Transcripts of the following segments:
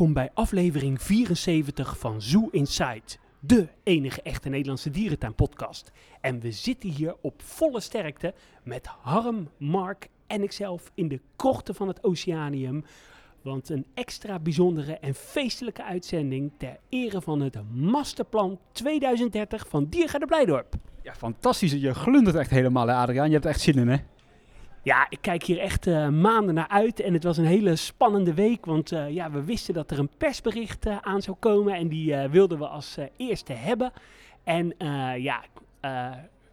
Welkom bij aflevering 74 van Zoo Inside, de enige echte Nederlandse dierentuinpodcast. En we zitten hier op volle sterkte met Harm, Mark en ikzelf in de krochten van het Oceanium. Want een extra bijzondere en feestelijke uitzending ter ere van het Masterplan 2030 van Diergaarde Blijdorp. Ja, fantastisch. Je glundert echt helemaal, hè, Adriaan. Je hebt echt zin in, hè? Ja, ik kijk hier echt eh, maanden naar uit en het was een hele spannende week, want eh, ja, we wisten dat er een persbericht eh, aan zou komen en die wilden we als eerste hebben. En ja,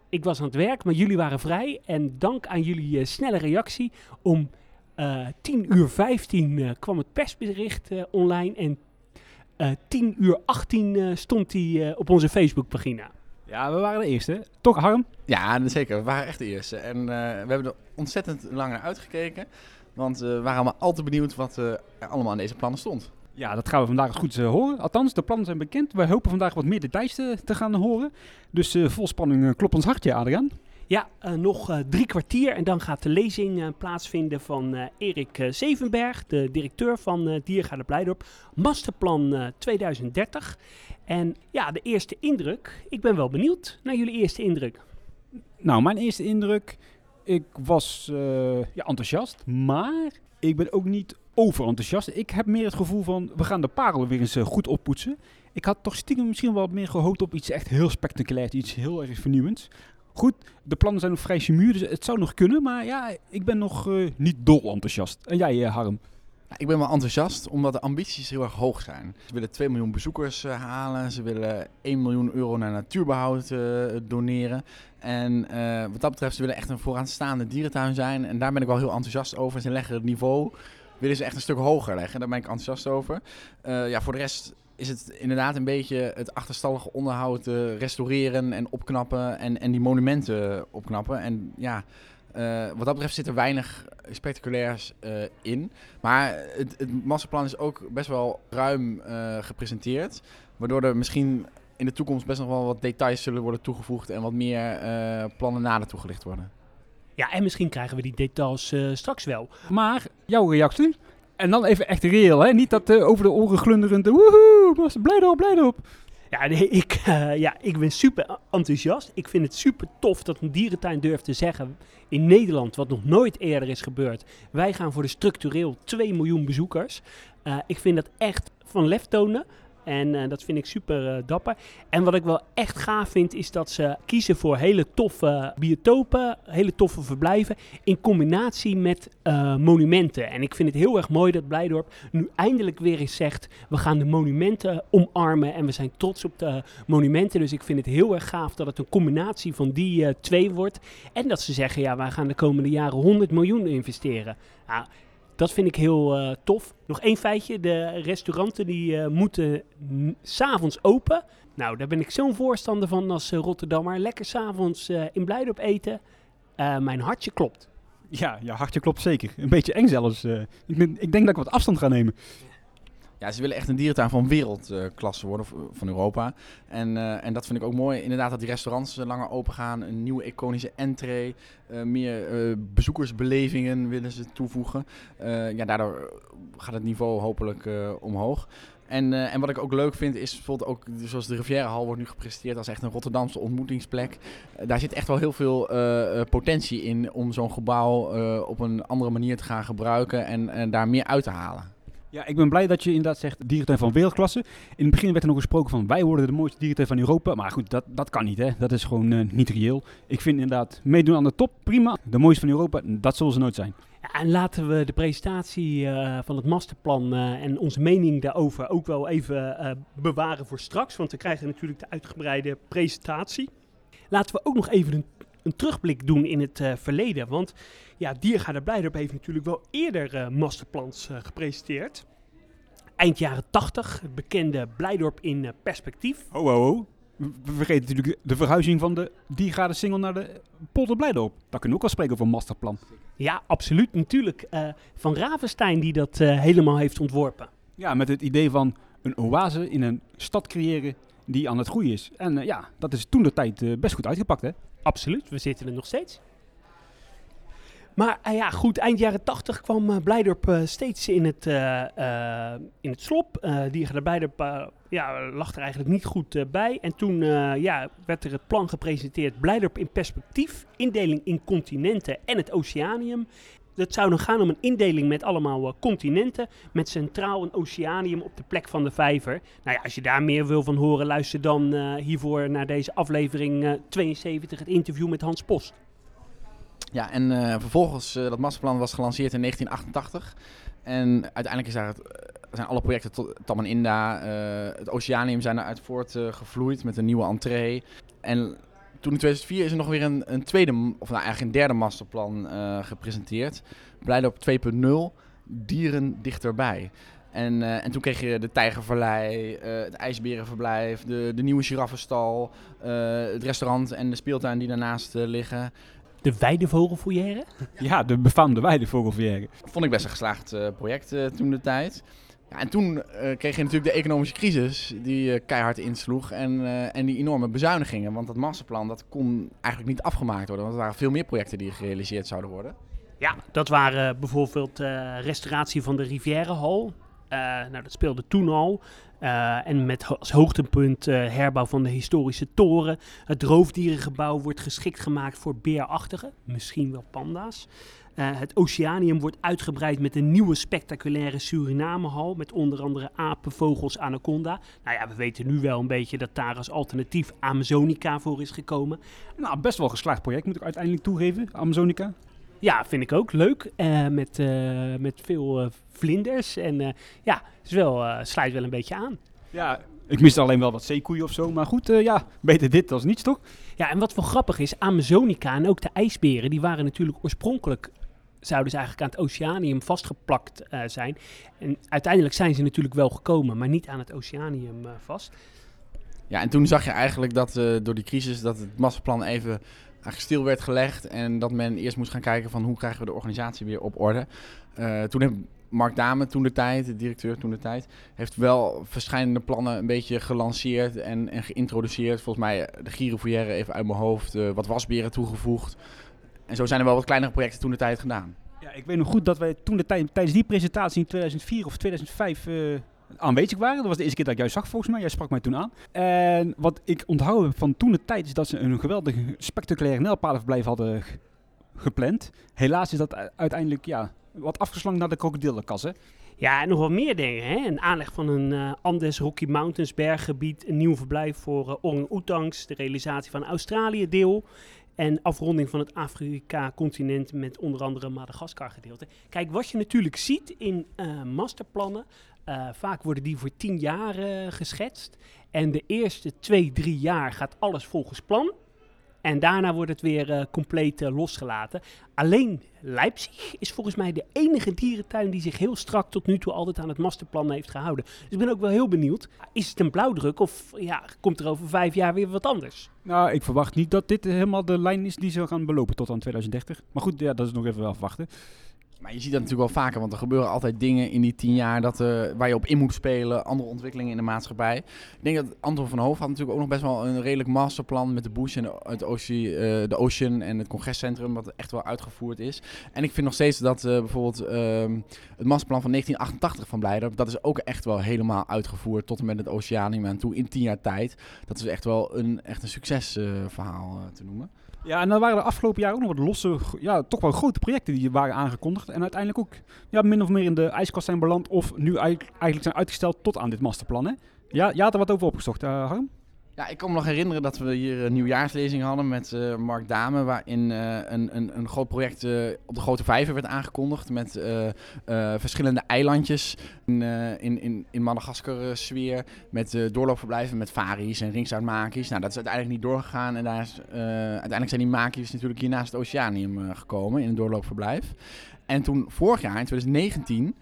ik was aan het werk, maar jullie waren vrij en dank aan jullie snelle reactie om eh 10 uur 15 eh, kwam het persbericht online en eh 10 uur 18 eh, stond die op onze Facebookpagina. Ja, we waren de eerste. Toch, Harm? Ja, zeker. We waren echt de eerste. En eh, we hebben er ontzettend lang naar uitgekeken. Want eh, we waren allemaal al te benieuwd wat eh, er allemaal aan deze plannen stond. Ja, dat gaan we vandaag goed horen. Althans, de plannen zijn bekend. We hopen vandaag wat meer details te, te gaan horen. Dus vol spanning klopt ons hartje, Adriaan. Ja, uh, nog uh, drie kwartier en dan gaat de lezing uh, plaatsvinden van Erik Zevenberg, de directeur van Diergaarde Blijdorp. Masterplan 2030. En ja, de eerste indruk. Ik ben wel benieuwd naar jullie eerste indruk. Nou, mijn eerste indruk. Ik was ja, enthousiast, maar ik ben ook niet overenthousiast. Ik heb meer het gevoel van, we gaan de parel weer eens goed oppoetsen. Ik had toch stiekem misschien wel meer gehoopt op iets echt heel spectaculairs, iets heel erg vernieuwends. Goed, de plannen zijn nog vrij simuur, dus het zou nog kunnen. Maar ja, ik ben nog uh, niet dol enthousiast. En jij, uh, Harm? Ik ben wel enthousiast, omdat de ambities heel erg hoog zijn. Ze willen 2 miljoen bezoekers uh, halen. Ze willen 1 miljoen euro naar natuurbehoud doneren. En wat dat betreft, ze willen echt een vooraanstaande dierentuin zijn. En daar ben ik wel heel enthousiast over. Ze leggen het niveau, willen ze echt een stuk hoger leggen. Daar ben ik enthousiast over. ja, voor de rest is het inderdaad een beetje het achterstallige onderhoud uh, restaureren en opknappen en, en die monumenten opknappen. En ja, uh, wat dat betreft zit er weinig spectaculairs uh, in. Maar het, het masterplan is ook best wel ruim gepresenteerd, waardoor er misschien in de toekomst best nog wel wat details zullen worden toegevoegd en wat meer plannen nader toegelicht worden. Ja, en misschien krijgen we die details straks wel. Maar jouw reactie? En dan even echt reëel, hè? Niet dat uh, over de oren glunderende, woehoe, erop, blij erop. Ja, ik, uh, ja, ik ben super enthousiast. Ik vind het super tof dat een dierentuin durft te zeggen in Nederland, wat nog nooit eerder is gebeurd. Wij gaan voor de structureel 2 miljoen bezoekers. Uh, ik vind dat echt van lef tonen. En uh, dat vind ik super uh, dapper. En wat ik wel echt gaaf vind, is dat ze kiezen voor hele toffe biotopen, hele toffe verblijven, in combinatie met uh, monumenten. En ik vind het heel erg mooi dat Blijdorp nu eindelijk weer eens zegt, we gaan de monumenten omarmen en we zijn trots op de monumenten. Dus ik vind het heel erg gaaf dat het een combinatie van die twee wordt. En dat ze zeggen, ja, wij gaan de komende jaren 100 miljoen investeren. Nou, dat vind ik heel uh, tof. Nog één feitje. De restauranten die uh, moeten s'avonds open. Nou, daar ben ik zo'n voorstander van als uh, Rotterdammer. Lekker s'avonds in Blijdorp eten. mijn hartje klopt. Ja, je hartje klopt zeker. Een beetje eng zelfs. ik, ik denk dat ik wat afstand ga nemen. Ze willen echt een dierentuin van wereldklasse worden, van Europa. En, uh, en dat vind ik ook mooi. Inderdaad dat die restaurants langer open gaan. Een nieuwe iconische entree. Meer bezoekersbelevingen willen ze toevoegen. ja, daardoor gaat het niveau hopelijk omhoog. En, en wat ik ook leuk vind is bijvoorbeeld ook zoals de Rivierenhal wordt nu gepresenteerd als echt een Rotterdamse ontmoetingsplek. Daar zit echt wel heel veel potentie in om zo'n gebouw op een andere manier te gaan gebruiken en, en daar meer uit te halen. Ja, ik ben blij dat je inderdaad zegt dierentuin van wereldklasse. In het begin werd er nog gesproken van wij worden de mooiste dierentuin van Europa. Maar goed, dat, dat kan niet hè. Dat is gewoon uh, niet reëel. Ik vind inderdaad meedoen aan de top prima. De mooiste van Europa, dat zullen ze nooit zijn. En laten we de presentatie uh, van het masterplan uh, en onze mening daarover ook wel even bewaren voor straks. Want we krijgen natuurlijk de uitgebreide presentatie. Laten we ook nog even een een terugblik doen in het uh, verleden. Want ja, Diergaarde Blijdorp heeft natuurlijk wel eerder uh, masterplans uh, gepresenteerd. Eind jaren 80, het bekende Blijdorp in perspectief. Oh, oh, oh. We vergeten natuurlijk de verhuizing van de Diergaarde Singel naar de Polder Blijdorp. Daar kunnen we ook al spreken over een masterplan. Ja, absoluut. Natuurlijk van Ravenstein die dat helemaal heeft ontworpen. Ja, met het idee van een oase in een stad creëren die aan het groeien is. En ja, dat is toen de tijd best goed uitgepakt, hè? Absoluut, we zitten er nog steeds. Maar eh, ja, goed, eind jaren 80 kwam uh, Blijdorp uh, steeds in het, in het slop. die de Blijdorp ja, lag er eigenlijk niet goed bij. En toen ja, werd er het plan gepresenteerd Blijdorp in perspectief, indeling in continenten en het oceanium. Het zou dan gaan om een indeling met allemaal continenten, met centraal een oceanium op de plek van de vijver. Nou ja, als je daar meer wil van horen, luister dan hiervoor naar deze aflevering 72, het interview met Hans Post. Ja, en vervolgens, uh, dat masterplan was gelanceerd in 1988. En uiteindelijk is daar het, eh, zijn alle projecten tot Tam en Inda, het Oceanium zijn eruit voortgevloeid met een nieuwe entree. En toen in 2004 is er nog weer een, een tweede, of nou eigenlijk een derde masterplan gepresenteerd. op 2.0, dieren dichterbij. En, uh, en toen kreeg je de Tijgervallei, uh, het IJsberenverblijf, de, de nieuwe giraffenstal, uh, het restaurant en de speeltuin die daarnaast liggen de Weidevogelfoyer? Ja, de befaamde Weidevogelfoyer. Vond ik best een geslaagd uh, project uh, toen de tijd. Ja, en toen uh, kreeg je natuurlijk de economische crisis die keihard insloeg en, en die enorme bezuinigingen. Want dat masterplan dat kon eigenlijk niet afgemaakt worden, want er waren veel meer projecten die gerealiseerd zouden worden. Ja, dat waren bijvoorbeeld restauratie van de Rivierenhal. nou, dat speelde toen al. Uh, en met als hoogtepunt uh, herbouw van de historische toren. Het roofdierengebouw wordt geschikt gemaakt voor beerachtigen, misschien wel panda's. Uh, het Oceanium wordt uitgebreid met een nieuwe spectaculaire Surinamehal. Met onder andere apen, vogels, anaconda. Nou ja, we weten nu wel een beetje dat daar als alternatief Amazonica voor is gekomen. Nou, best wel geslaagd project moet ik uiteindelijk toegeven, Amazonica. Ja, vind ik ook leuk. Uh, met, uh, met veel uh, vlinders. En ja, het is wel, sluit wel een beetje aan. Ja, ik mis alleen wel wat zeekoeien of zo. Maar goed, ja, beter dit dan niets, toch? Ja, en wat wel grappig is, Amazonica en ook de ijsberen, die waren natuurlijk oorspronkelijk zouden ze eigenlijk aan het oceanium vastgeplakt zijn. En uiteindelijk zijn ze natuurlijk wel gekomen, maar niet aan het oceanium vast. Ja, en toen zag je eigenlijk dat door die crisis dat het masterplan even stil werd gelegd. En dat men eerst moest gaan kijken van hoe krijgen we de organisatie weer op orde. Toen heeft Mark Dame, toen de tijd, de directeur toen de tijd, heeft wel verschillende plannen een beetje gelanceerd en, geïntroduceerd. Volgens mij de Girofoyer even uit mijn hoofd, wat wasberen toegevoegd. En zo zijn er wel wat kleinere projecten toen de tijd gedaan. Ja, ik weet nog goed dat wij toen de tijd, tijdens die presentatie in 2004 of 2005 uh, aanwezig waren. Dat was de eerste keer dat ik jou zag volgens mij. Jij sprak mij toen aan. En wat ik onthouden heb van toen de tijd is dat ze een geweldig spectaculair nijlpaardenverblijf hadden gepland. Helaas is dat uiteindelijk ja, wat afgeslankt naar de krokodillenkassen. Ja, en nog wel meer dingen. Hè? Een aanleg van een uh, Andes Rocky Mountains berggebied. Een nieuw verblijf voor uh, orang-oetangs. De realisatie van Australië deel. En afronding van het Afrika-continent met onder andere Madagaskar gedeelte. Kijk, wat je natuurlijk ziet in uh, masterplannen. Uh, vaak worden die voor tien jaar uh, geschetst. En de eerste twee, drie jaar gaat alles volgens plan. En daarna wordt het weer uh, compleet losgelaten. Alleen Leipzig is volgens mij de enige dierentuin die zich heel strak tot nu toe altijd aan het masterplan heeft gehouden. Dus ik ben ook wel heel benieuwd. Is het een blauwdruk of ja, komt er over vijf jaar weer wat anders? Nou, ik verwacht niet dat dit helemaal de lijn is die ze gaan belopen tot aan 2030. Maar goed, ja, dat is nog even afwachten. Maar je ziet dat natuurlijk wel vaker, want er gebeuren altijd dingen in die tien jaar dat, uh, waar je op in moet spelen, andere ontwikkelingen in de maatschappij. Ik denk dat Anton van Hoof had natuurlijk ook nog best wel een redelijk masterplan met de Bush en het Ocean, uh, de Ocean en het congrescentrum, wat echt wel uitgevoerd is. En ik vind nog steeds dat uh, bijvoorbeeld ehm, het masterplan van 1988 van Blijder, dat is ook echt wel helemaal uitgevoerd tot en met het Oceanium en toe in tien jaar tijd. Dat is echt wel een, echt een succesverhaal te noemen. Ja, en dan waren de afgelopen jaren ook nog wat losse, ja, toch wel grote projecten die waren aangekondigd. En uiteindelijk ook ja, min of meer in de ijskast zijn beland of nu eigenlijk zijn uitgesteld tot aan dit masterplan. Hè? Ja, je had er wat over opgezocht, uh, Harm? Ja, ik kan me nog herinneren dat we hier een nieuwjaarslezing hadden met uh, Mark Dame, waarin uh, een, een, een groot project op de Grote Vijver werd aangekondigd met verschillende eilandjes in, in, in, in Madagaskar sfeer, met doorloopverblijven met varies en ringzoutmakies. Nou, dat is uiteindelijk niet doorgegaan en daar is, uiteindelijk zijn die makies natuurlijk hier naast het Oceanium gekomen in een doorloopverblijf. En toen vorig jaar, in 2019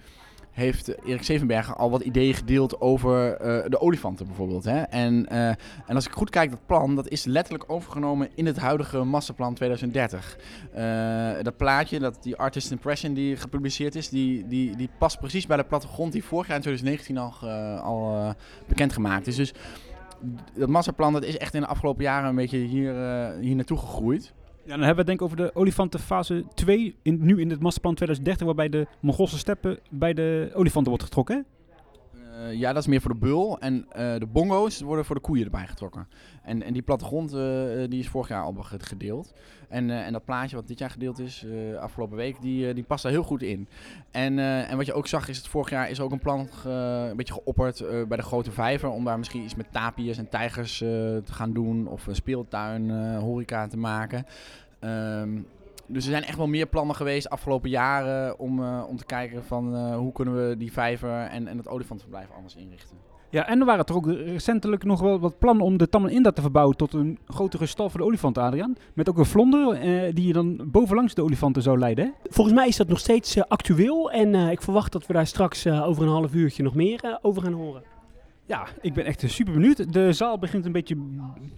heeft Erik Zevenberger al wat ideeën gedeeld over uh, de olifanten bijvoorbeeld. Hè? En, uh, en als ik goed kijk, dat plan dat is letterlijk overgenomen in het huidige masterplan 2030. Uh, dat plaatje, dat, die Artist Impression die gepubliceerd is, die, die, die past precies bij de plattegrond die vorig jaar in 2019 al, al bekendgemaakt is. Dus dat masterplan dat is echt in de afgelopen jaren een beetje hier, hier naartoe gegroeid. Ja, dan hebben we het denk ik over de olifantenfase 2, in, nu in het masterplan 2030, waarbij de Mongoolse steppen bij de olifanten wordt getrokken. Eh, ja, dat is meer voor de bul. En eh, de bongo's worden voor de koeien erbij getrokken. En, en die plattegrond eh, die is vorig jaar al ge- gedeeld. En, en dat plaatje wat dit jaar gedeeld is, afgelopen week, die, die past daar heel goed in. En, en wat je ook zag is het vorig jaar is ook een plan een beetje geopperd bij de grote vijver. Om daar misschien iets met tapirs en tijgers te gaan doen. Of een speeltuin, horeca te maken. Ehm, dus er zijn echt wel meer plannen geweest afgelopen jaren om, eh, om te kijken van eh, hoe kunnen we die vijver en, en het olifantenverblijf anders inrichten. Ja, en er waren toch ook recentelijk nog wel wat plannen om de Tammen Inda te verbouwen tot een grotere stal voor de olifanten, Adriaan. Met ook een vlonder eh, die je dan bovenlangs de olifanten zou leiden. Hè? Volgens mij is dat nog steeds actueel en eh, ik verwacht dat we daar straks over een half uurtje nog meer over gaan horen. Ja, ik ben echt super benieuwd. De zaal begint een beetje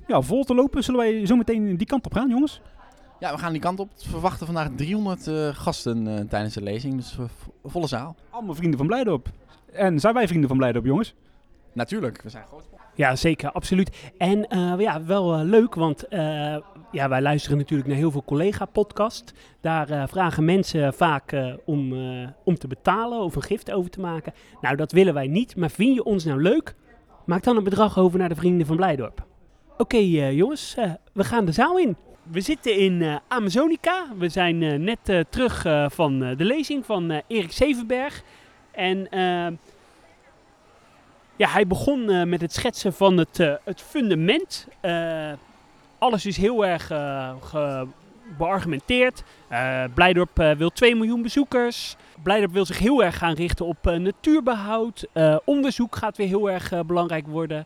ja, vol te lopen. Zullen wij zo meteen die kant op gaan, jongens? Ja, we gaan die kant op. We verwachten vandaag 300 eh, gasten eh, tijdens de lezing, dus eh, vo- volle zaal. Allemaal vrienden van Blijdorp. En zijn wij vrienden van Blijdorp, jongens? Natuurlijk, we zijn groot. Ja, zeker, absoluut. En ja, wel leuk, want ja, wij luisteren natuurlijk naar heel veel collega-podcast. Daar vragen mensen vaak om, om te betalen of een gift over te maken. Nou, dat willen wij niet, maar vind je ons nou leuk? Maak dan een bedrag over naar de Vrienden van Blijdorp. Oké jongens, we gaan de zaal in. We zitten in eh, Amazonica. We zijn eh, net eh, terug van de lezing van Erik Zevenberg. En eh, ja, hij begon met het schetsen van het, het fundament. Alles is heel erg beargumenteerd. Blijdorp wil 2 miljoen bezoekers. Blijdorp wil zich heel erg gaan richten op eh, natuurbehoud. Eh, onderzoek gaat weer heel erg belangrijk worden.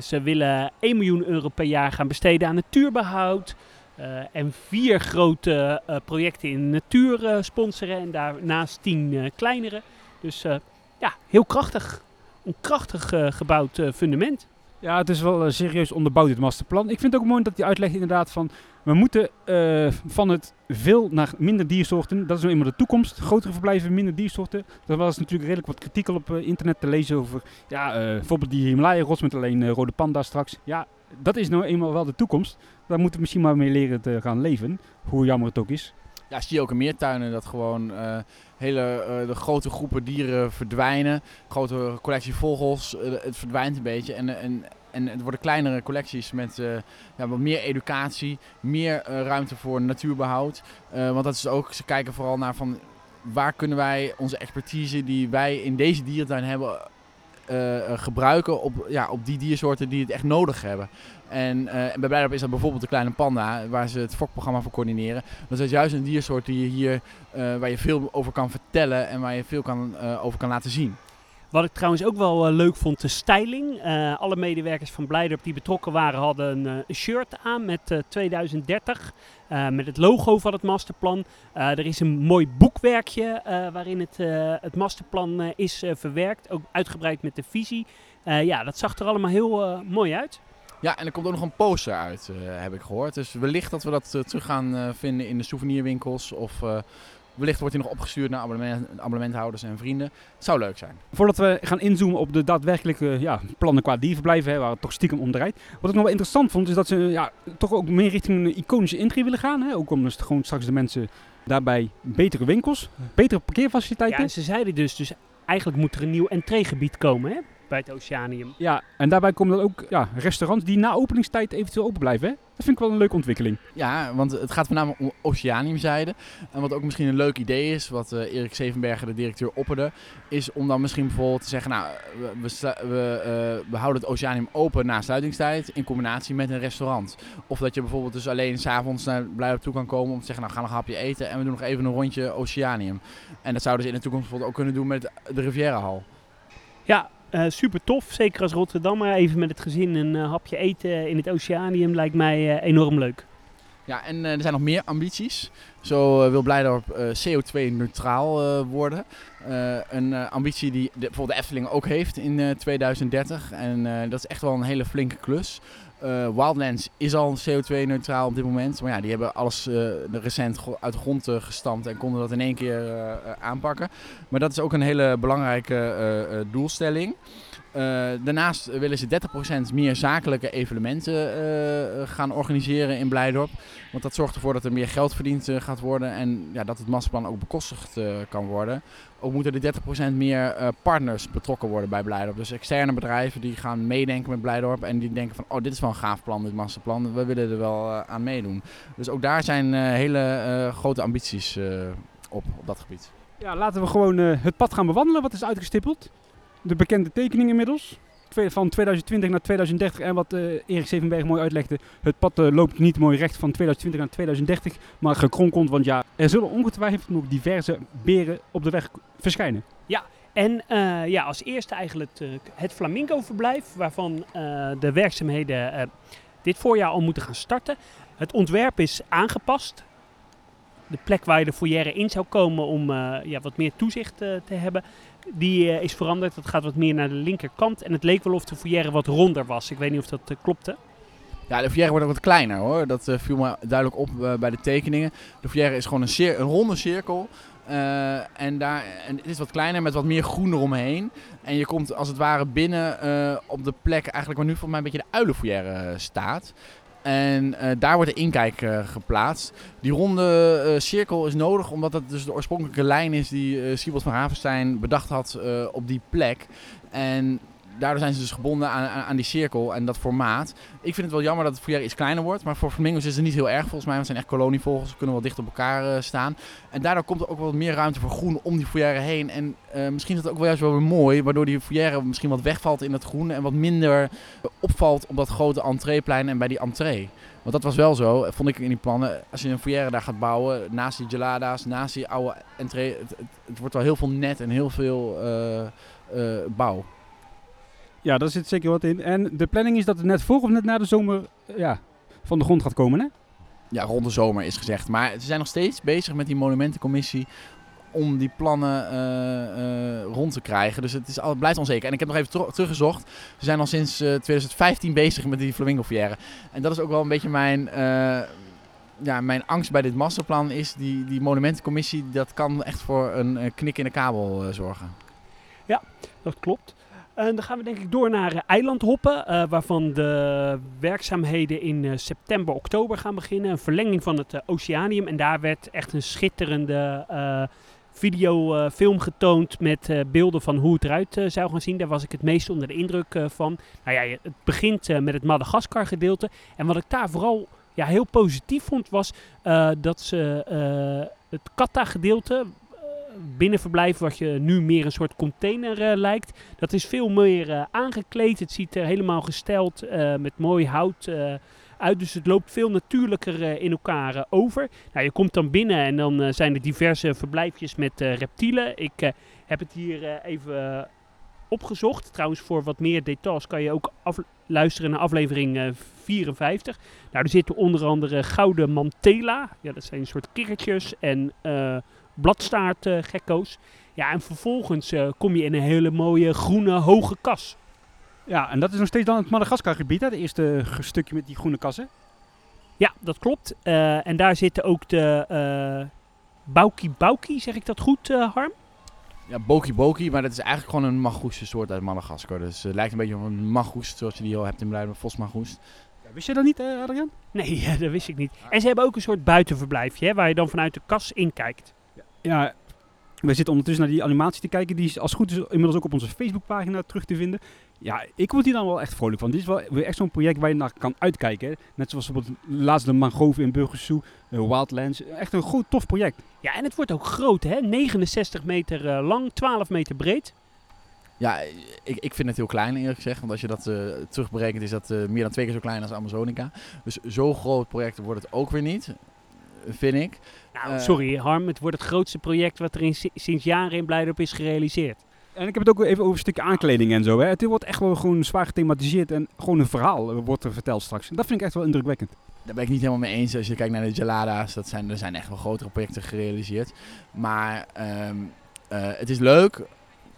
Ze willen 1 miljoen euro per jaar gaan besteden aan natuurbehoud. Eh, en vier grote eh, projecten in de natuur eh, sponsoren. En daarnaast tien kleinere. Dus ja, heel krachtig. Een krachtig gebouwd fundament. Ja, het is wel serieus onderbouwd, dit masterplan. Ik vind het ook mooi dat hij uitlegt inderdaad van... We moeten van het veel naar minder diersoorten. Dat is nou eenmaal de toekomst. Grotere verblijven, minder diersoorten. Er was natuurlijk redelijk wat kritiek op internet te lezen over... Ja, bijvoorbeeld die Himalaya-rots met alleen rode panda straks. Ja, dat is nou eenmaal wel de toekomst. Daar moeten we misschien maar mee leren te gaan leven. Hoe jammer het ook is. Ja, zie je ook in meertuinen dat gewoon eh, hele eh, de grote groepen dieren verdwijnen. Grote collectie vogels, eh, het verdwijnt een beetje. En, en, en het worden kleinere collecties met ja, wat meer educatie, meer ruimte voor natuurbehoud. Eh, want dat is ook, ze kijken vooral naar van waar kunnen wij onze expertise die wij in deze dierentuin hebben gebruiken op, ja, op die diersoorten die het echt nodig hebben. En eh, bij Blijdorp is dat bijvoorbeeld de kleine panda, waar ze het fokprogramma voor coördineren. Dat is juist een diersoort die je hier, eh, waar je veel over kan vertellen en waar je veel kan, eh, over kan laten zien. Wat ik trouwens ook wel leuk vond, de styling. Alle medewerkers van Blijdorp die betrokken waren hadden een, shirt aan met eh, 2030. eh, met het logo van het masterplan. Er is een mooi boekwerkje waarin het, het masterplan is verwerkt. Ook uitgebreid met de visie. Ja, dat zag er allemaal heel mooi uit. Ja, en er komt ook nog een poster uit, eh, heb ik gehoord. Dus wellicht dat we dat eh, terug gaan eh, vinden in de souvenirwinkels. Of eh, wellicht wordt hij nog opgestuurd naar abonnement, abonnementhouders en vrienden. Het zou leuk zijn. Voordat we gaan inzoomen op de daadwerkelijke ja, plannen qua dierverblijven, hè, waar het toch stiekem om draait. Wat ik nog wel interessant vond, is dat ze ja, toch ook meer richting een iconische intree willen gaan. Hè? Ook om dus gewoon straks de mensen daarbij betere winkels, betere parkeerfaciliteiten. Ja, en ze zeiden dus, dus eigenlijk moet er een nieuw entreegebied komen hè, bij het Oceanium. Ja, en daarbij komen dan ook ja, restaurants die na openingstijd eventueel open blijven. Hè? Dat vind ik wel een leuke ontwikkeling. Ja, want het gaat voornamelijk om oceaniumzijde. En wat ook misschien een leuk idee is, wat eh, Erik Zevenberger, de directeur, opperde, is om dan misschien bijvoorbeeld te zeggen, nou, we, we, eh, we houden het oceanium open na sluitingstijd in combinatie met een restaurant. Of dat je bijvoorbeeld dus alleen s'avonds naar Blijdorp toe kan komen om te zeggen, nou, ga nog een hapje eten en we doen nog even een rondje oceanium. En dat zouden ze in de toekomst bijvoorbeeld ook kunnen doen met de Riviera Hal. Ja, eh, super tof. Zeker als Rotterdammer. Even met het gezin een eh, hapje eten in het Oceanium lijkt mij eh, enorm leuk. Ja, en er zijn nog meer ambities. Zo wil Blijdorp eh, CO2-neutraal eh, worden. Een ambitie die de, bijvoorbeeld de Efteling ook heeft in eh, 2030. En dat is echt wel een hele flinke klus. Eh, Wildlands is al CO2-neutraal op dit moment. Maar ja, die hebben alles eh, recent uit de grond eh, gestampt en konden dat in één keer aanpakken. Maar dat is ook een hele belangrijke doelstelling. Daarnaast willen ze 30% meer zakelijke evenementen gaan organiseren in Blijdorp. Want dat zorgt ervoor dat er meer geld verdiend eh, gaat worden en ja, dat het masterplan ook bekostigd eh, kan worden. Ook moeten er 30% meer eh, partners betrokken worden bij Blijdorp. Dus externe bedrijven die gaan meedenken met Blijdorp en die denken van oh dit is wel een gaaf plan, dit masterplan. We willen er wel aan meedoen. Dus ook daar zijn hele grote ambities op, op dat gebied. Ja, laten we gewoon het pad gaan bewandelen. Wat is uitgestippeld? De bekende tekening inmiddels. Van 2020 naar 2030. En wat eh Erik Zevenberg mooi uitlegde. Het pad eh, loopt niet mooi recht van 2020 naar 2030. Maar gekronkeld. Want ja, er zullen ongetwijfeld nog diverse beren op de weg verschijnen. En eh, ja, als eerste eigenlijk het, het Flamingo-verblijf, waarvan de werkzaamheden dit voorjaar al moeten gaan starten. Het ontwerp is aangepast. De plek waar je de foyer in zou komen om ja, wat meer toezicht te hebben, die eh, is veranderd. Dat gaat wat meer naar de linkerkant. En het leek wel of de foyer wat ronder was. Ik weet niet of dat eh, klopte. Ja, de foyer wordt ook wat kleiner hoor. Dat eh, viel me duidelijk op bij de tekeningen. De foyer is gewoon een, een ronde cirkel. En, daar, en het is wat kleiner met wat meer groen eromheen. En je komt als het ware binnen op de plek eigenlijk waar nu volgens mij een beetje de uilenfoyer staat. En eh, daar wordt de inkijk eh, geplaatst. Die ronde eh, cirkel is nodig omdat dat dus de oorspronkelijke lijn is die eh Siebold van Havenstein bedacht had op die plek. En daardoor zijn ze dus gebonden aan, aan, die cirkel en dat formaat. Ik vind het wel jammer dat het foyer iets kleiner wordt. Maar voor flamingo's is het niet heel erg volgens mij. Want het zijn echt kolonievogels. Ze kunnen wel dicht op elkaar eh, staan. En daardoor komt er ook wat meer ruimte voor groen om die foyer heen. En eh, misschien is dat ook wel juist wel weer mooi. Waardoor die foyer misschien wat wegvalt in het groen. En wat minder opvalt op dat grote entreeplein en bij die entree. Want dat was wel zo, eh, vond ik in die plannen. Als je een foyer daar gaat bouwen, naast die gelada's, naast die oude entree. Het, wordt wel heel veel net en heel veel bouw. Ja, daar zit zeker wat in. En de planning is dat het net voor of net na de zomer eh, ja, van de grond gaat komen, hè? Ja, rond de zomer is gezegd. Maar ze zijn nog steeds bezig met die monumentencommissie om die plannen eh, eh, rond te krijgen. Dus het, is het blijft onzeker. En ik heb nog even ter- teruggezocht. Ze zijn al sinds eh, 2015 bezig met die flamingo. En dat is ook wel een beetje mijn, eh, ja, mijn angst bij dit masterplan. Is die, die monumentencommissie, dat kan echt voor een knik in de kabel zorgen. Dat klopt. En dan gaan we denk ik door naar eh, eilandhoppen, eh, waarvan de werkzaamheden in eh, september, oktober gaan beginnen. Een verlenging van het eh, Oceanium. En daar werd echt een schitterende eh videofilm getoond met eh, beelden van hoe het eruit eh, zou gaan zien. Daar was ik het meest onder de indruk eh, van. Nou ja, het begint eh, met het Madagaskar gedeelte. En wat ik daar vooral ja, heel positief vond, was eh, dat ze eh, het Kata gedeelte eh, binnenverblijf, wat je nu meer een soort container eh, lijkt. Dat is veel meer eh, aangekleed. Het ziet er helemaal gesteld eh, met mooi hout uit. Dus het loopt veel natuurlijker in elkaar over. Nou, je komt dan binnen en dan zijn er diverse verblijfjes met reptielen. Ik heb het hier even opgezocht. Trouwens, voor wat meer details kan je ook luisteren naar aflevering eh, 54. Nou, er zitten onder andere gouden mantela. Ja, dat zijn een soort kikkertjes en bladstaartgekko's. ja, en vervolgens eh, kom je in een hele mooie groene hoge kas. Ja, en dat is nog steeds dan het Madagaskar-gebied, hè? Het eerste g- stukje met die groene kassen. Ja, dat klopt. Eh, en daar zitten ook de eh Bauki Bauki, zeg ik dat goed, eh, Harm? Ja, Boki Boki, maar dat is eigenlijk gewoon een magoeste soort uit Madagaskar. Dus het lijkt een beetje op een magoest zoals je die al hebt in Blijden, vosmagoest. Ja, wist je dat niet, eh, Adriaan? Nee, dat wist ik niet. En ze hebben ook een soort buitenverblijfje, hè, waar je dan vanuit de kas inkijkt. Ja, we zitten ondertussen naar die animatie te kijken. Die is als het goed is inmiddels ook op onze Facebookpagina terug te vinden. Ja, ik word hier dan wel echt vrolijk van. Dit is wel weer echt zo'n project waar je naar kan uitkijken. hè. Net zoals bijvoorbeeld laatst de mangroven in Burgersoe, uh, Wildlands. Echt een goed, tof project. Ja, en het wordt ook groot, hè? 69 meter eh, lang, 12 meter breed. Ja, ik, ik vind het heel klein eerlijk gezegd. Want als je dat eh, terugberekent is dat eh, meer dan twee keer zo klein als Amazonica. Dus zo'n groot project wordt het ook weer niet, vind ik. Nou, Eh. sorry Harm, het wordt het grootste project wat er in, si- sinds jaren in Blijdorp is gerealiseerd. En ik heb het ook even over een stukje aankleding en zo. Hè. Het wordt echt wel gewoon zwaar gethematiseerd en gewoon een verhaal wordt er verteld straks. En dat vind ik echt wel indrukwekkend. daar ben ik niet helemaal mee eens. Als je kijkt naar de Gelada's, dat zijn, er zijn echt wel grotere projecten gerealiseerd. Maar ehm, eh, het is leuk,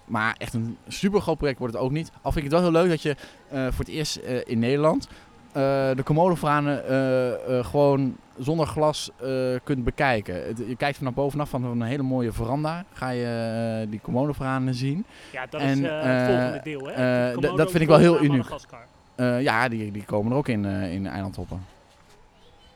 maar echt een super groot project wordt het ook niet. Al vind ik het wel heel leuk dat je eh, voor het eerst eh, in Nederland de Komodo-vranen eh, eh, gewoon zonder glas eh, kunt bekijken. Het- je kijkt vanaf bovenaf van een hele mooie veranda, ga je eh, die Komodo-vranen zien. Ja, dat En, is eh, het eh, volgende deel. Hè? eh, dat vind ik wel heel uniek. Eh, ja, die, die komen er ook in, eh in eilandhoppen.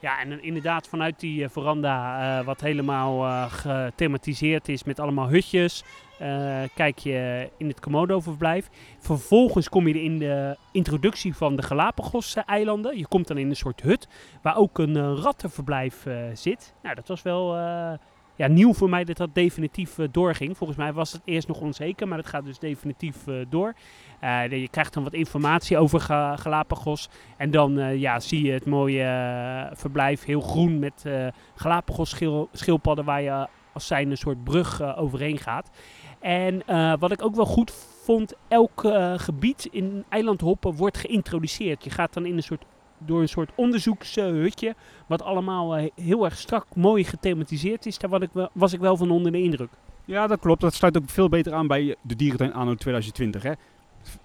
Ja, en dan inderdaad vanuit die eh, veranda, eh, wat helemaal eh, gethematiseerd is met allemaal hutjes, eh, kijk je in het Komodo-verblijf. Vervolgens kom je in de introductie van de Galapagos-eilanden. Je komt dan in een soort hut waar ook een eh, rattenverblijf eh, zit. Nou, dat was wel eh, ja, nieuw voor mij dat dat definitief eh, doorging. Volgens mij was het eerst nog onzeker, maar dat gaat dus definitief eh, door. Eh, je krijgt dan wat informatie over Ga- Galapagos. En dan ja, zie je het mooie verblijf, heel groen met Galapagos schil- schildpadden waar je als zijn een soort brug overheen gaat. En wat ik ook wel goed vond, elk gebied in eilandhoppen wordt geïntroduceerd. Je gaat dan in een soort, door een soort onderzoekshutje, wat allemaal eh, heel erg strak mooi gethematiseerd is. Daar was ik, wel, was ik wel van onder de indruk. Ja, dat klopt. Dat sluit ook veel beter aan bij de dierentuin anno 2020. Hè?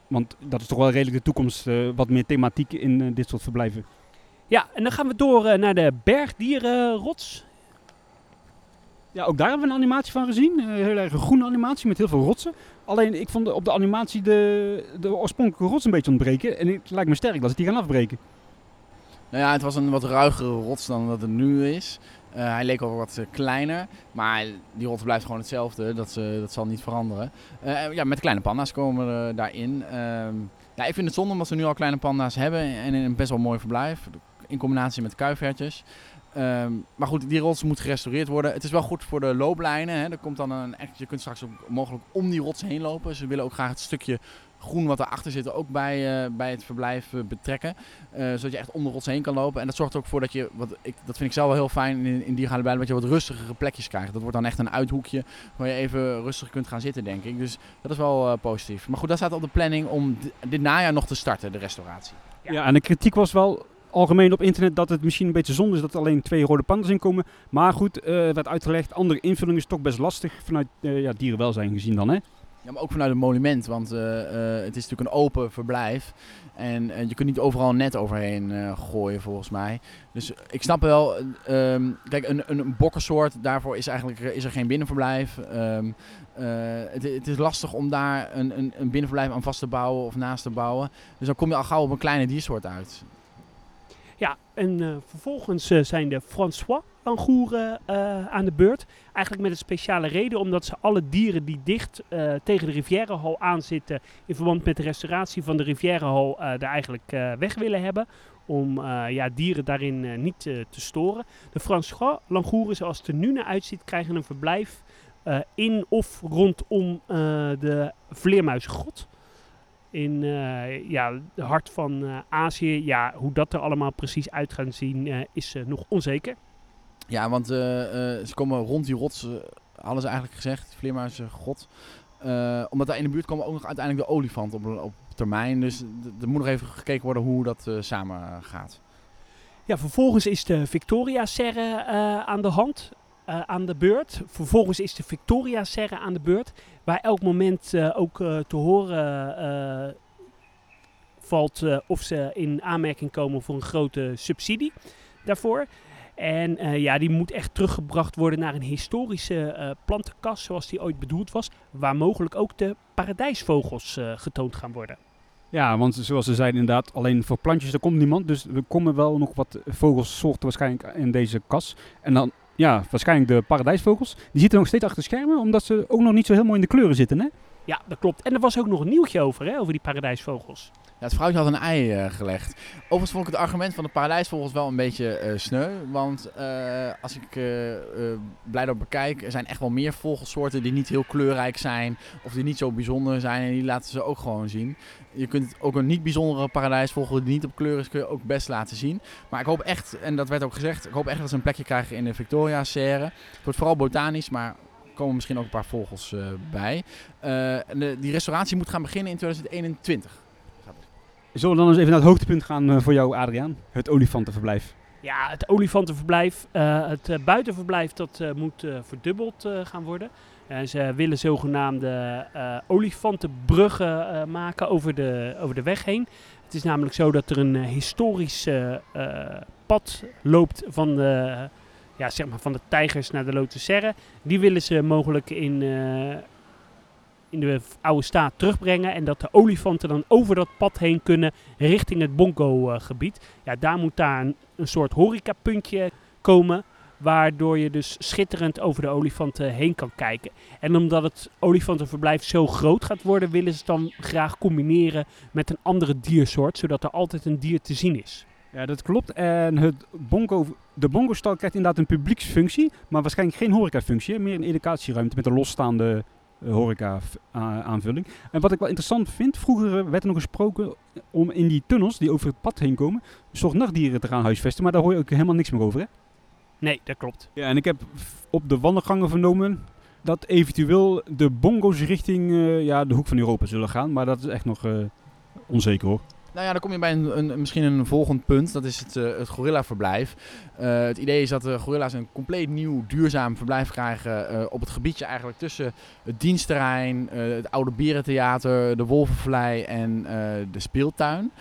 Want dat is toch wel redelijk de toekomst. eh, wat meer thematiek in eh, dit soort verblijven. Ja, en dan gaan we door naar de bergdierenrots. Ja, ook daar hebben we een animatie van gezien. Een heel erg groene animatie met heel veel rotsen. Alleen ik vond op de animatie de, de oorspronkelijke rots een beetje ontbreken. En het lijkt me sterk dat ze die gaan afbreken. Nou ja, het was een wat ruigere rots dan dat het nu is. Eh, hij leek ook wat eh, kleiner, maar die rots blijft gewoon hetzelfde. Dat, eh, dat zal niet veranderen. Ja, met kleine panda's komen we daarin. Ehm, ja, ik vind het zonde omdat we nu al kleine panda's hebben en in een best wel mooi verblijf. In combinatie met kuifhertjes. Ehm, maar goed, die rots moet gerestaureerd worden. Het is wel goed voor de looplijnen. Hè. Er komt dan een je kunt straks ook mogelijk om die rots heen lopen. Ze willen ook graag het stukje groen wat erachter zit ook bij, eh, bij het verblijf eh, betrekken. Eh, zodat je echt om de rots heen kan lopen. En dat zorgt er ook voor dat je, wat ik, dat vind ik zelf wel heel fijn in, in bijlen, dat je wat rustigere plekjes krijgt. Dat wordt dan echt een uithoekje waar je even rustig kunt gaan zitten, denk ik. Dus dat is wel positief. Maar goed, dat staat op de planning om di- dit najaar nog te starten, de restauratie. Ja. En de kritiek was wel algemeen op internet dat het misschien een beetje zonde is dat er alleen twee rode pandas in komen. Maar goed, werd uitgelegd, andere invulling is toch best lastig vanuit ja, dierenwelzijn gezien dan. Hè? Ja, maar ook vanuit het monument, want eh, eh, het is natuurlijk een open verblijf. En eh, je kunt niet overal net overheen gooien, volgens mij. Dus ik snap wel, eh, ehm, kijk, een, een, bokkensoort, daarvoor is, eigenlijk, is er geen binnenverblijf. Ehm, eh, het, het is lastig om daar een, een, een binnenverblijf aan vast te bouwen of naast te bouwen. Dus dan kom je al gauw op een kleine diersoort uit. Ja, en eh, vervolgens eh, zijn de François langoeren eh, aan de beurt. Eigenlijk met een speciale reden, omdat ze alle dieren die dicht tegen de Rivierenhal aanzitten, in verband met de restauratie van de Rivierenhal, daar eigenlijk weg willen hebben. Om ja, dieren daarin niet te storen. De François langoeren, zoals het er nu naar uitziet, krijgen een verblijf in of rondom de Vleermuisgrot in eh, ja, het hart van eh, Azië. Ja, hoe dat er allemaal precies uit gaat zien eh, is nog onzeker. Ja, want ze komen rond die rots, ze eigenlijk gezegd, vleermuizen, god. Omdat daar in de buurt komen ook nog uiteindelijk de olifant op, op termijn. Dus er moet nog even gekeken worden hoe dat samen gaat. Ja, vervolgens is de Victoria-serre eh, aan de hand. Eh, aan de beurt. Vervolgens is de Victoria-serre aan de beurt. Waar elk moment eh, ook eh, te horen valt of ze in aanmerking komen voor een grote subsidie daarvoor. En ja, die moet echt teruggebracht worden naar een historische plantenkast zoals die ooit bedoeld was. Waar mogelijk ook de paradijsvogels getoond gaan worden. Ja, want zoals ze zeiden inderdaad, alleen voor plantjes er komt niemand. Dus er komen wel nog wat vogelsoorten waarschijnlijk in deze kas. En dan, ja, waarschijnlijk de paradijsvogels. Die zitten nog steeds achter schermen, omdat ze ook nog niet zo mooi in de kleuren zitten, hè? Ja, dat klopt. En er was ook nog een nieuwtje over, hè, over die paradijsvogels. Ja, het vrouwtje had een ei eh, gelegd. Overigens vond ik het argument van de paradijsvogels wel een beetje eh, sneu. Want eh, als ik eh, Blijdorp bekijk, er zijn echt wel meer vogelsoorten die niet heel kleurrijk zijn. Of die niet zo bijzonder zijn. En die laten ze ook gewoon zien. Je kunt ook een niet bijzondere paradijsvogel die niet op kleur is, kun je ook best laten zien. Maar ik hoop echt, en dat werd ook gezegd, ik hoop echt dat ze een plekje krijgen in de Victoria-serre. Het wordt vooral botanisch, maar komen misschien ook een paar vogels bij. De, die restauratie moet gaan beginnen in 2021. Zullen we dan eens even naar het hoogtepunt gaan eh, voor jou, Adriaan? Het olifantenverblijf. Ja, het olifantenverblijf, eh, het eh, buitenverblijf, dat moet verdubbeld gaan worden. En ze willen zogenaamde olifantenbruggen maken over de, over de weg heen. Het is namelijk zo dat er een historisch pad loopt van de, ja, zeg maar van de tijgers naar de Lotse Serre. Die willen ze mogelijk in, in de oude staat terugbrengen. En dat de olifanten dan over dat pad heen kunnen richting het Bongo-gebied. Ja, daar moet daar een, een soort horecapuntje komen. Waardoor je dus schitterend over de olifanten heen kan kijken. En omdat het olifantenverblijf zo groot gaat worden, willen ze het dan graag combineren met een andere diersoort. Zodat er altijd een dier te zien is. Ja, dat klopt. En het bongo, de bongo-stal krijgt inderdaad een publieksfunctie, maar waarschijnlijk geen horecafunctie. Meer een educatieruimte met een losstaande eh, horeca-aanvulling. En wat ik wel interessant vind, vroeger werd er nog gesproken om in die tunnels die over het pad heen komen, een soort nachtdieren te gaan huisvesten, maar daar hoor je ook helemaal niks meer over. Hè? Nee, dat klopt. Ja, en ik heb op de wandelgangen vernomen dat eventueel de bongo's richting eh, ja, de hoek van Europa zullen gaan, maar dat is echt nog eh, onzeker hoor. Nou ja, dan kom je bij een, een, misschien een volgend punt. Dat is het, eh, het gorillaverblijf. Eh, het idee is dat de gorilla's een compleet nieuw duurzaam verblijf krijgen eh, op het gebiedje eigenlijk tussen het dienstterrein, het oude Bierentheater, de Wolvenvlei en de speeltuin.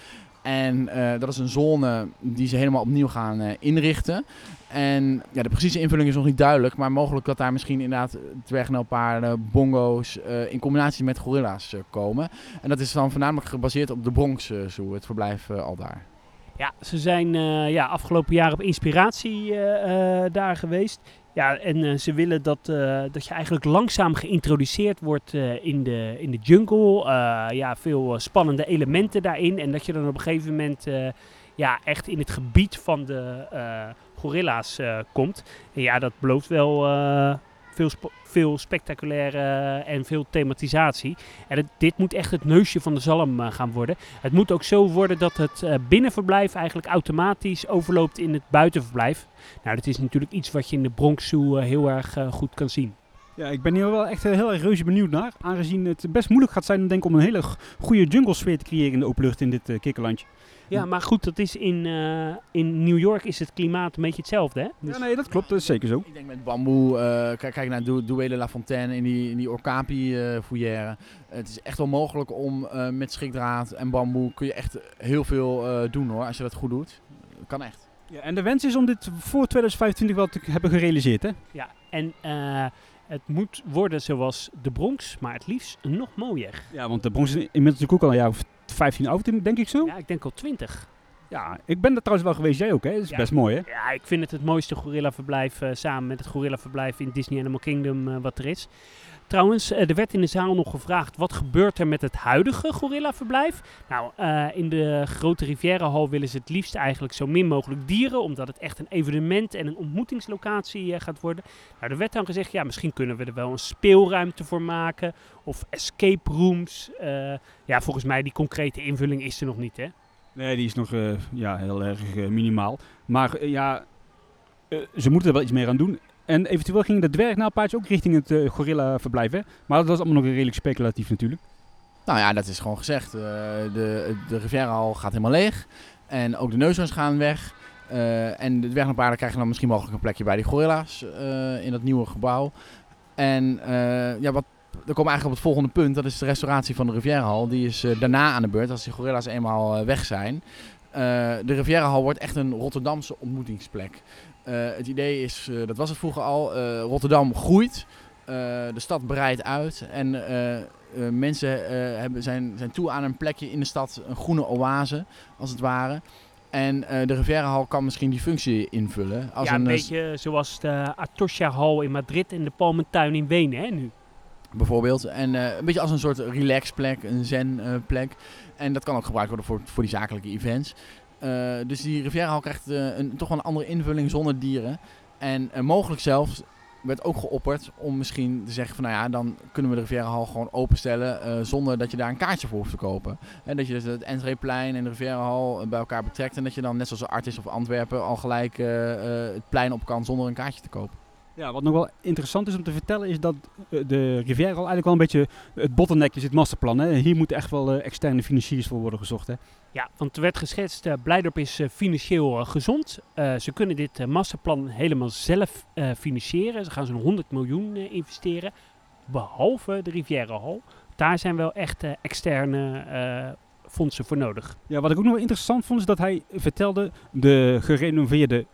En eh, dat is een zone die ze helemaal opnieuw gaan eh, inrichten. En ja, de precieze invulling is nog niet duidelijk, maar mogelijk dat daar misschien inderdaad dwergnelpaarden, bongo's eh, in combinatie met gorilla's komen. En dat is dan voornamelijk gebaseerd op de Bronx Zoo, het verblijf al daar. Ja, ze zijn ja, afgelopen jaar op inspiratie daar geweest. Ja, en eh, ze willen dat, eh, dat je eigenlijk langzaam geïntroduceerd wordt eh, in, de, in de jungle. Ja, veel spannende elementen daarin. En dat je dan op een gegeven moment ja, echt in het gebied van de gorilla's komt. En ja, dat belooft wel veel, veel spectaculaire en veel thematisatie. En dit moet echt het neusje van de zalm eh, gaan worden. Het moet ook zo worden dat het eh, binnenverblijf eigenlijk automatisch overloopt in het buitenverblijf. Nou, dat is natuurlijk iets wat je in de Bronx Zoo eh, heel erg eh, goed kan zien. Ja, ik ben hier wel echt eh, heel erg reuze benieuwd naar. Aangezien het best moeilijk gaat zijn denk ik, om een hele goede jungle sfeer te creëren in de openlucht in dit eh kikkerlandje. Ja, maar goed, dat is in, eh, in New York is het klimaat een beetje hetzelfde, hè? Dus- Ja, nee, dat klopt. Dat is zeker zo. Ik denk met bamboe, eh, kijk, kijk naar Douai de La Fontaine in die, in die Orcapi-fourière. het is echt wel mogelijk om eh, met schrikdraad en bamboe kun je echt heel veel eh, doen hoor, als je dat goed doet. kan echt. Ja, en de wens is om dit voor 2025 wel te hebben gerealiseerd, hè? Ja, en eh, het moet worden zoals de Bronx, maar het liefst nog mooier. Ja, want de Bronx is inmiddels natuurlijk ook al een jaar of 15 oud, denk ik zo. Ja, ik denk al twintig. Ja, ik ben er trouwens wel geweest, jij ook, hè? Dat is Ja. best mooi, hè? Ja, ik vind het het mooiste gorillaverblijf eh samen met het gorillaverblijf in Disney Animal Kingdom eh, wat er is. Trouwens, eh, er werd in de zaal nog gevraagd wat gebeurt er met het huidige gorillaverblijf. Nou, eh, in de grote Rivierenhal willen ze het liefst eigenlijk zo min mogelijk dieren, omdat het echt een evenement en een ontmoetingslocatie eh, gaat worden. Nou, er werd dan gezegd, ja, misschien kunnen we er wel een speelruimte voor maken of escape rooms. Ja, volgens mij die concrete invulling is er nog niet, hè? Nee, die is nog ja, heel erg minimaal. Maar ja, ze moeten er wel iets meer aan doen. En eventueel gingen de dwergnaalpaardjes ook richting het eh, gorilla-verblijf, hè? Maar dat was allemaal nog redelijk speculatief natuurlijk. Nou ja, dat is gewoon gezegd. Eh, de, de gaat helemaal leeg. En ook de neushoorns gaan weg. Eh, en de dwergpaarden krijgen dan misschien mogelijk een plekje bij die gorilla's in dat nieuwe gebouw. En ja, wat, dan komen we eigenlijk op het volgende punt. Dat is de restauratie van de Rivierenhal. Die is daarna aan de beurt, als die gorilla's eenmaal weg zijn. De Rivierenhal wordt echt een Rotterdamse ontmoetingsplek. Eh, het idee is, eh, dat was het vroeger al, eh, Rotterdam groeit. De stad breidt uit en mensen hebben, zijn, zijn toe aan een plekje in de stad, een groene oase als het ware. En de Rivierenhal kan misschien die functie invullen. Als ja, een een, beetje zoals de Atocha Hall in Madrid en de Palmentuin in Wenen, hè, nu. Bijvoorbeeld. En een beetje als een soort relaxplek, een zen-plek. en dat kan ook gebruikt worden voor, voor die zakelijke events. Eh, dus die Rivierenhal krijgt eh, een, toch wel een andere invulling zonder dieren. En eh, mogelijk zelfs werd ook geopperd om misschien te zeggen van nou ja, dan kunnen we de Rivierenhal gewoon openstellen zonder dat je daar een kaartje voor hoeft te kopen. En dat je dus het Entreeplein en de Rivierenhal eh, bij elkaar betrekt en dat je dan net zoals Artis of Antwerpen al gelijk het plein op kan zonder een kaartje te kopen. Ja, wat nog wel interessant is om te vertellen is dat eh, de Riviera al eigenlijk wel een beetje het bottleneck is, het masterplan. Hè. Hier moeten echt wel eh, externe financiers voor worden gezocht. Hè. Ja, want er werd geschetst, uh, Blijdorp is uh, financieel uh, gezond. ze kunnen dit masterplan helemaal zelf financieren. Ze gaan zo'n 100 miljoen investeren, behalve de Riviera Hall. Daar zijn wel echt externe fondsen voor nodig. Ja, wat ik ook nog wel interessant vond is dat hij vertelde de gerenoveerde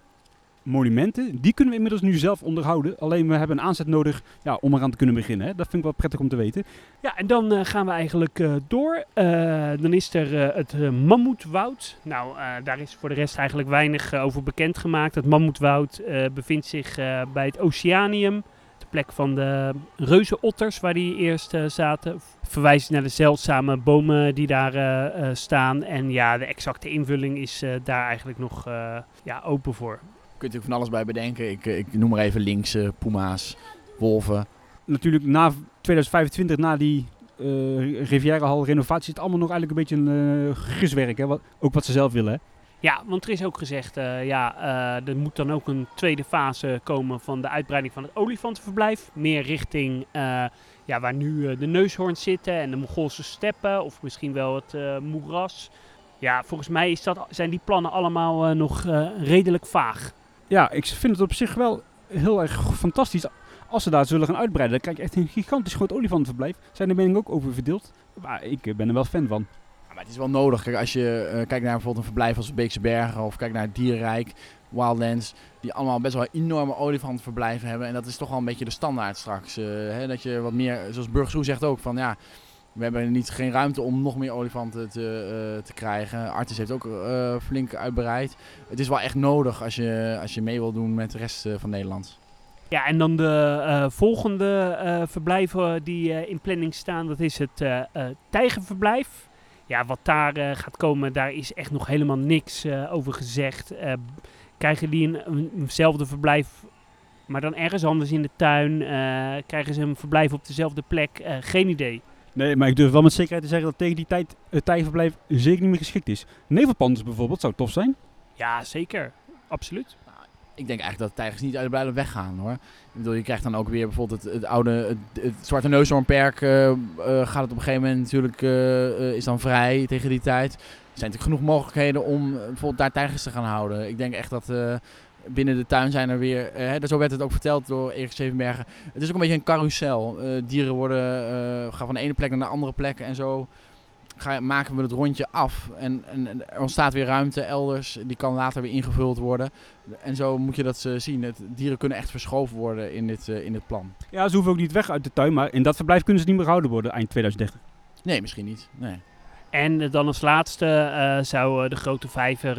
monumenten, die kunnen we inmiddels nu zelf onderhouden. Alleen we hebben een aanzet nodig ja, om eraan te kunnen beginnen. Hè. Dat vind ik wel prettig om te weten. Ja, en dan uh, gaan we eigenlijk uh, door. Uh, dan is er het Mammoetwoud. Nou, daar is voor de rest eigenlijk weinig over bekendgemaakt. Het Mammoetwoud bevindt zich bij het Oceanium. De plek van de reuzenotters waar die eerst zaten. Verwijst naar de zeldzame bomen die daar staan. En ja, de exacte invulling is daar eigenlijk nog ja, open voor kunt je van alles bij bedenken. Ik, ik noem maar even linkse, puma's, wolven. Natuurlijk na 2025, na die uh, Riviera Hall renovatie, is het allemaal nog eigenlijk een beetje een uh, giswerk. Hè? Wat, ook wat ze zelf willen. Hè? Ja, want er is ook gezegd, uh, ja, uh, er moet dan ook een tweede fase komen van de uitbreiding van het olifantenverblijf. Meer richting uh, ja, waar nu de neushoorns zitten en de Mongoolse steppen of misschien wel het moeras. Ja, volgens mij is dat, zijn die plannen allemaal nog redelijk vaag ja, ik vind het op zich wel heel erg fantastisch als ze daar zullen gaan uitbreiden. Dan krijg je echt een gigantisch groot olifantenverblijf. Zijn de meningen ook over verdeeld. Maar ik ben er wel fan van. Maar het is wel nodig. Kijk, als je uh, kijkt naar bijvoorbeeld een verblijf als Beekse Bergen of kijk naar het Dierenrijk, Wildlands, die allemaal best wel enorme olifantenverblijven hebben. En dat is toch wel een beetje de standaard straks. Uh, hè, dat je wat meer, zoals Burgersoe zegt ook, van ja, we hebben niet, geen ruimte om nog meer olifanten te, uh, te krijgen. Artis heeft ook uh, flink uitbreid. Het is wel echt nodig als je, als je mee wil doen met de rest uh, van Nederland. Ja, en dan de volgende verblijven die in planning staan, dat is het tijgerverblijf. Ja, wat daar gaat komen, daar is echt nog helemaal niks over gezegd. krijgen die een, eenzelfde verblijf, maar dan ergens anders in de tuin? krijgen ze een verblijf op dezelfde plek? geen idee. Nee, maar ik durf wel met zekerheid te zeggen dat tegen die tijd het tijgerverblijf zeker niet meer geschikt is. Nevelpanders bijvoorbeeld zou tof zijn. Ja, zeker. Absoluut. Nou, ik denk eigenlijk dat tijgers niet uit de blijven weggaan hoor. Ik bedoel, je krijgt dan ook weer bijvoorbeeld het, het oude, het, het Zwarte Neushoornperk uh, uh, gaat het op een gegeven moment natuurlijk, uh, is dan vrij tegen die tijd. Er zijn natuurlijk genoeg mogelijkheden om bijvoorbeeld daar tijgers te gaan houden. Ik denk echt dat binnen de tuin zijn er weer, uh, zo werd het ook verteld door Erik Zevenbergen. Het is ook een beetje een carousel. Uh, dieren worden, uh, gaan van de ene plek naar de andere plek en zo ga, maken we het rondje af. En, en, er ontstaat weer ruimte elders, die kan later weer ingevuld worden. En zo moet je dat zien. Het, dieren kunnen echt verschoven worden in dit, in dit plan. Ja, ze hoeven ook niet weg uit de tuin, maar in dat verblijf kunnen ze niet meer gehouden worden eind 2030. Nee, misschien niet. Nee. En dan als laatste zou de grote vijver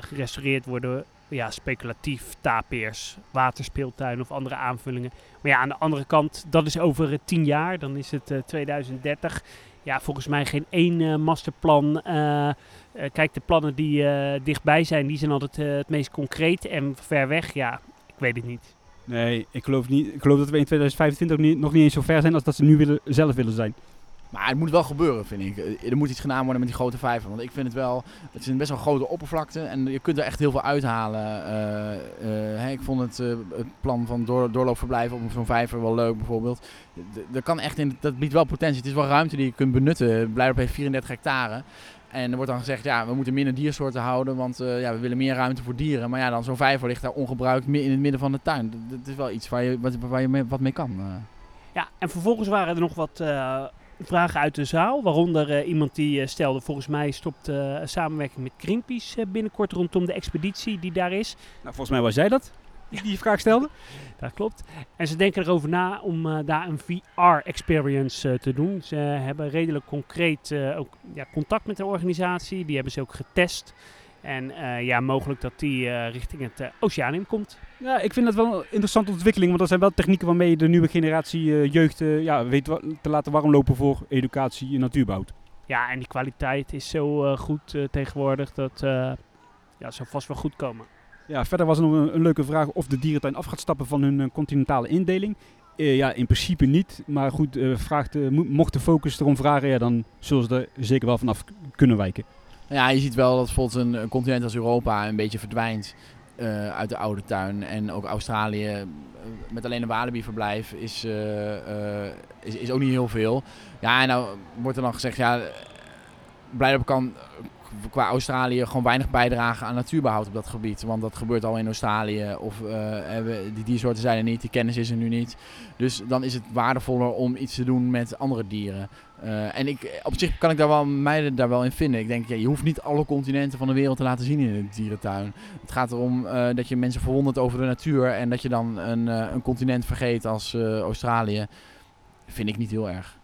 gerestaureerd worden ja, speculatief tapeers, waterspeeltuin of andere aanvullingen. Maar ja, aan de andere kant, dat is over uh, tien jaar, dan is het uh, 2030. Ja, volgens mij geen één uh, masterplan. Kijk, de plannen die dichtbij zijn, die zijn altijd het meest concreet. En ver weg, ja, ik weet het niet. Nee, ik geloof, niet, ik geloof dat we in 2025 niet, nog niet eens zo ver zijn als dat ze nu willen, zelf willen zijn. Maar het moet wel gebeuren, vind ik. Er moet iets gedaan worden met die grote vijver. Want ik vind het wel, het is een best wel grote oppervlakte en je kunt er echt heel veel uithalen. Uh, uh, ik vond het, het plan van door, doorloopverblijven op zo'n vijver wel leuk bijvoorbeeld. Er kan echt in, dat biedt wel potentie. Het is wel ruimte die je kunt benutten. Blijf heeft 34 hectare. En er wordt dan gezegd, ja, we moeten minder diersoorten houden, want ja, we willen meer ruimte voor dieren. Maar ja, dan zo'n vijver ligt daar ongebruikt in het midden van de tuin. Dat, is wel iets waar je, wat, waar je mee, wat mee kan. Ja, en vervolgens waren er nog wat vragen uit de zaal. Waaronder uh, iemand die uh, stelde, volgens mij stopt uh, samenwerking met Greenpeace binnenkort rondom de expeditie die daar is. Nou, volgens mij was jij dat, die die vraag stelde. dat klopt. En ze denken erover na om daar een VR-experience te doen. Ze hebben redelijk concreet ook ja, contact met de organisatie. Die hebben ze ook getest. En uh, ja, mogelijk dat die uh, richting het uh, Oceanium komt. Ja, ik vind dat wel een interessante ontwikkeling. Want dat zijn wel technieken waarmee je de nieuwe generatie jeugd ja, weet te laten warmlopen voor educatie in natuurbouw. Ja, en die kwaliteit is zo goed tegenwoordig. Dat ja, zal vast wel goed komen. Ja, verder was er nog een, een, leuke vraag of de dierentuin af gaat stappen van hun continentale indeling. ja, in principe niet. Maar goed, vraagt, mocht de focus erom vragen, ja, dan zullen ze er zeker wel vanaf kunnen wijken. Ja, je ziet wel dat bijvoorbeeld een, continent als Europa een beetje verdwijnt. eh, uit de oude tuin. En ook Australië eh, met alleen een walibi-verblijf is, eh, is, is ook niet heel veel. Ja, en nou wordt er dan gezegd, ja, Blijdorp kan qua Australië gewoon weinig bijdragen aan natuurbehoud op dat gebied. Want dat gebeurt al in Australië. Of hebben, die diersoorten zijn er niet, die kennis is er nu niet. Dus dan is het waardevoller om iets te doen met andere dieren. Eh, en ik, op zich kan ik daar wel, mij daar wel in vinden. Ik denk, ja, je hoeft niet alle continenten van de wereld te laten zien in een dierentuin. Het gaat erom eh, dat je mensen verwondert over de natuur. En dat je dan een, eh, een continent vergeet als Australië. Vind ik niet heel erg.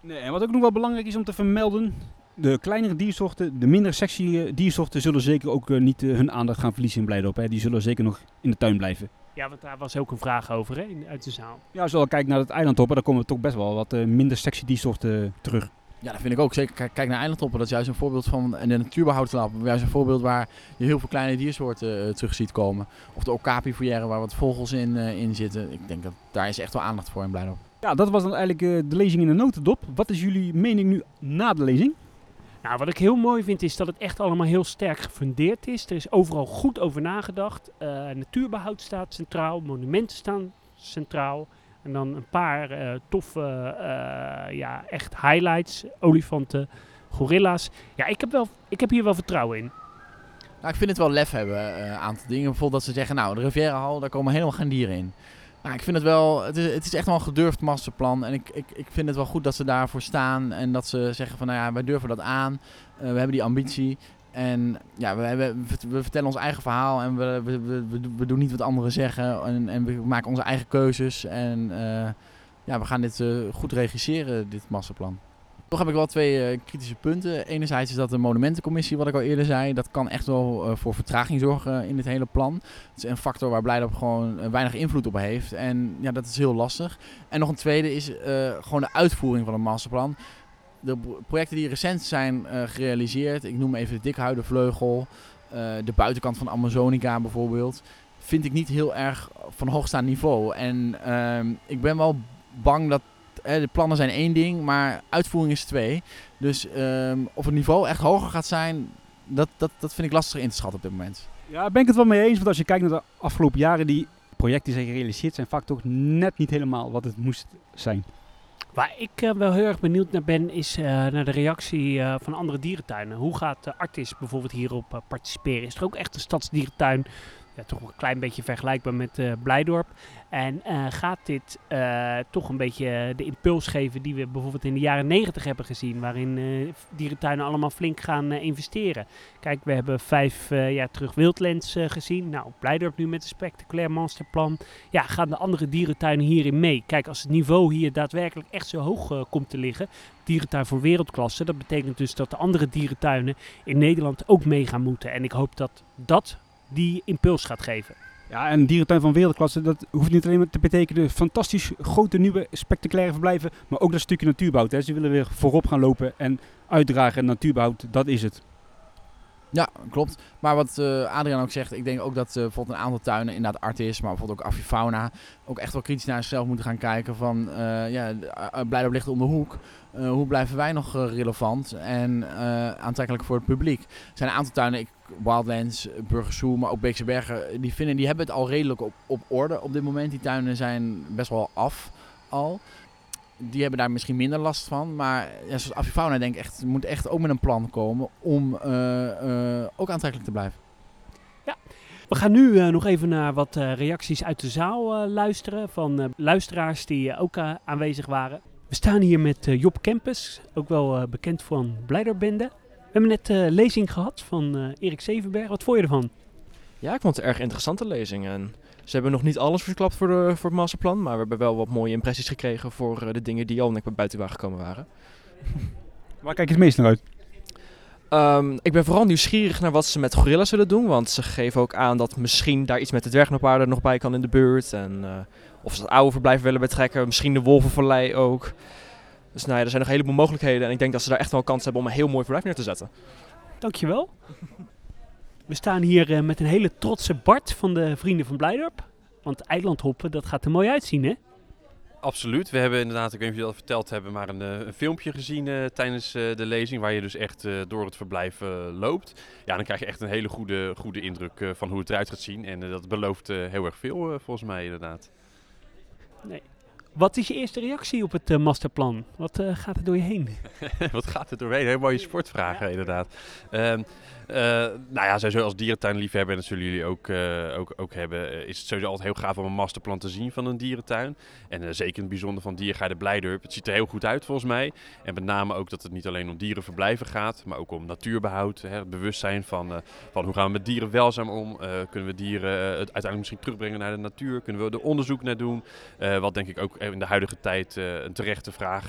Nee, en wat ook nog wel belangrijk is om te vermelden. De kleinere diersoorten, de minder sexy diersoorten zullen zeker ook niet hun aandacht gaan verliezen in Blijdorp. Hè. Die zullen zeker nog in de tuin blijven. Ja, want daar was ook een vraag over hè, in- uit de zaal. Ja, als we al kijken naar het eilandtoppen, dan komen toch best wel wat eh, minder sexy diersoorten terug. Ja, dat vind ik ook. Zeker kijk, naar eilandtoppen. Dat is juist een voorbeeld van en de natuurbehoudslab. Juist een voorbeeld waar je heel veel kleine diersoorten eh, terug ziet komen. Of de okapi-foyer waar wat vogels in, eh, in zitten. Ik denk dat daar is echt wel aandacht voor in Blijdorp. Ja, dat was dan eigenlijk de lezing in de notendop. Wat is jullie mening nu na de lezing? Nou, wat ik heel mooi vind is dat het echt allemaal heel sterk gefundeerd is. Er is overal goed over nagedacht. Eh, natuurbehoud staat centraal, monumenten staan centraal. En dan een paar eh, toffe, eh, ja, echt highlights. Olifanten, gorilla's. Ja, ik heb, wel, ik heb hier wel vertrouwen in. Nou, ik vind het wel lef hebben, een aantal dingen. Bijvoorbeeld dat ze zeggen, nou, de Rivierahal, daar komen helemaal geen dieren in. Nou, ik vind het wel, het is, het is echt wel een gedurfd masterplan. En ik, ik, ik vind het wel goed dat ze daarvoor staan. En dat ze zeggen van, nou ja, wij durven dat aan. Eh, we hebben die ambitie. En ja, we, hebben, we vertellen ons eigen verhaal. En we, we, we, we, we doen niet wat anderen zeggen. En, en we maken onze eigen keuzes. En eh, ja, we gaan dit eh, goed regisseren, dit masterplan. Toch heb ik wel twee eh, kritische punten. Enerzijds is dat de monumentencommissie, wat ik al eerder zei. Dat kan echt wel eh, voor vertraging zorgen in dit hele plan. Het is een factor waar Blijdorp gewoon eh, weinig invloed op heeft. En ja, dat is heel lastig. En nog een tweede is eh, gewoon de uitvoering van een masterplan. De pro- projecten die recent zijn eh, gerealiseerd, ik noem even de Dikhuidenvleugel, eh de buitenkant van Amazonica bijvoorbeeld, vind ik niet heel erg van hoogstaand niveau. En ehm, ik ben wel bang dat eh, de plannen zijn één ding, maar uitvoering is twee. Dus ehm, of het niveau echt hoger gaat zijn, dat, dat, dat vind ik lastig in te schatten op dit moment. Ja, ben ik het wel mee eens. Want als je kijkt naar de afgelopen jaren, die projecten die zijn gerealiseerd, zijn vaak toch net niet helemaal wat het moest zijn. Waar ik eh, wel heel erg benieuwd naar ben, is eh, naar de reactie eh, van andere dierentuinen. Hoe gaat de Artis bijvoorbeeld hierop participeren? Is er ook echt een stadsdierentuin? Ja, toch wel een klein beetje vergelijkbaar met eh, Blijdorp. En eh, gaat dit eh, toch een beetje de impuls geven die we bijvoorbeeld in de jaren negentig hebben gezien, waarin eh, dierentuinen allemaal flink gaan investeren? Kijk, we hebben vijf jaar terug Wildlands gezien. Nou, Blijdorp nu met een spectaculair masterplan. Ja, gaan de andere dierentuinen hierin mee? Kijk, als het niveau hier daadwerkelijk echt zo hoog komt te liggen, dierentuin voor wereldklasse, dat betekent dus dat de andere dierentuinen in Nederland ook mee gaan moeten. En ik hoop dat dat die impuls gaat geven. Ja, en dierentuin van wereldklasse, dat hoeft niet alleen maar te betekenen fantastisch grote, nieuwe, spectaculaire verblijven, maar ook dat stukje natuurbehoud. Hè. Ze willen weer voorop gaan lopen en uitdragen en natuurbehoud, dat is het. Ja, klopt. Maar wat eh, Adriaan ook zegt, ik denk ook dat eh, bijvoorbeeld een aantal tuinen, inderdaad Artis, maar bijvoorbeeld ook Avifauna, ook echt wel kritisch naar zichzelf moeten gaan kijken van, eh ja, uh, Blijdorp ligt om de hoek. Hoe blijven wij nog relevant en aantrekkelijk voor het publiek? Er zijn een aantal tuinen, ik, Wildlands, Burgersoe, maar ook Beekse Bergen, die, vinden, die hebben het al redelijk op, op orde op dit moment. Die tuinen zijn best wel af al. Die hebben daar misschien minder last van. Maar ja, zoals Avifauna denk ik echt, moet echt ook met een plan komen om eh, eh, ook aantrekkelijk te blijven. We gaan nu eh, nog even naar wat eh, reacties uit de zaal eh, luisteren van eh, luisteraars die ook aanwezig waren. We staan hier met eh, Job Kempes, ook wel eh, bekend van Blijderbende. We hebben net eh lezing gehad van eh, Erik Zevenberg. Wat vond je ervan? Ja, ik vond het een erg interessante lezing. En ze hebben nog niet alles verklapt voor, de, voor het masterplan, maar we hebben wel wat mooie impressies gekregen voor eh, de dingen die al net buiten waren gekomen waren. Waar kijk je het meest naar uit? Ehm, ik ben vooral nieuwsgierig naar wat ze met gorilla's zullen doen, want ze geven ook aan dat misschien daar iets met de dwergnoopaarden nog bij kan in de buurt. En eh, of ze het oude verblijf willen betrekken, misschien de wolvenvallei ook. Dus nou ja, er zijn nog een heleboel mogelijkheden en ik denk dat ze daar echt wel kans hebben om een heel mooi verblijf neer te zetten. Dankjewel. We staan hier eh, met een hele trotse Bart van de Vrienden van Blijdorp. Want eilandhoppen, dat gaat er mooi uitzien, hè? absoluut. We hebben inderdaad, ik weet niet of jullie dat verteld hebben, maar een, eh, een filmpje gezien eh, tijdens de lezing. Waar je dus echt door het verblijf loopt. Ja, dan krijg je echt een hele goede, goede indruk van hoe het eruit gaat zien. En dat belooft heel erg veel, volgens mij inderdaad. Wat is je eerste reactie op het masterplan? Wat gaat er door je heen? Wat gaat er doorheen? Heel mooie sportvragen, inderdaad. Ehm, eh, nou ja, sowieso als dierentuinliefhebber, en dat zullen jullie ook, eh, ook, ook hebben, eh, is het sowieso altijd heel gaaf om een masterplan te zien van een dierentuin. En zeker in het bijzonder van Diergaarde Blijdorp. Het ziet er heel goed uit volgens mij. En met name ook dat het niet alleen om dierenverblijven gaat, maar ook om natuurbehoud. Hè, het bewustzijn van, van hoe gaan we met dieren welzaam om? Kunnen we dieren uiteindelijk misschien terugbrengen naar de natuur? Kunnen we er onderzoek naar doen? Wat denk ik ook in de huidige tijd een terechte vraag,